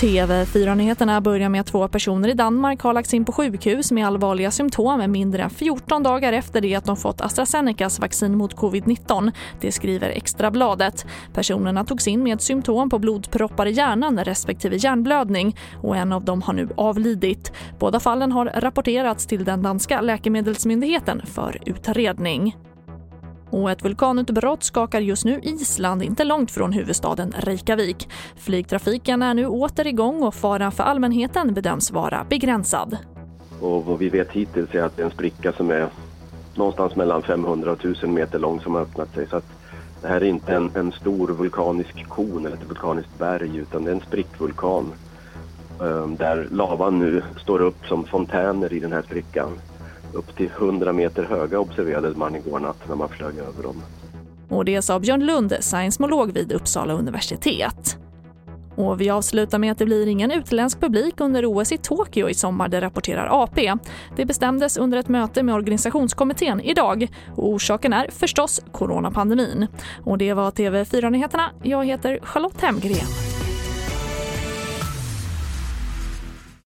TV4-nyheterna börjar med att två personer i Danmark har lagts in på sjukhus med allvarliga symptom mindre än 14 dagar efter det att de fått AstraZenecas vaccin mot covid-19. Det skriver Extrabladet. Personerna togs in med symptom på blodproppar i hjärnan respektive hjärnblödning och en av dem har nu avlidit. Båda fallen har rapporterats till den danska läkemedelsmyndigheten för utredning. Och ett vulkanutbrott skakar just nu Island inte långt från huvudstaden Reykjavik. Flygtrafiken är nu åter igång och faran för allmänheten bedöms vara begränsad. Och vad vi vet hittills är att det är en spricka som är någonstans mellan 500 och 1000 meter lång som har öppnat sig. Så att det här är inte en, en stor vulkanisk kon eller ett vulkaniskt berg utan det är en sprickvulkan eh, där lavan nu står upp som fontäner i den här sprickan upp till 100 meter höga observerade man igår natt när man flög över dem. Och det sa Björn Lund, seismolog vid Uppsala universitet. Och vi avslutar med att det blir ingen utländsk publik under OS i Tokyo i sommar, det rapporterar AP. Det bestämdes under ett möte med organisationskommittén idag och orsaken är förstås coronapandemin. Och det var TV4-nyheterna. Jag heter Charlotte Hemgren.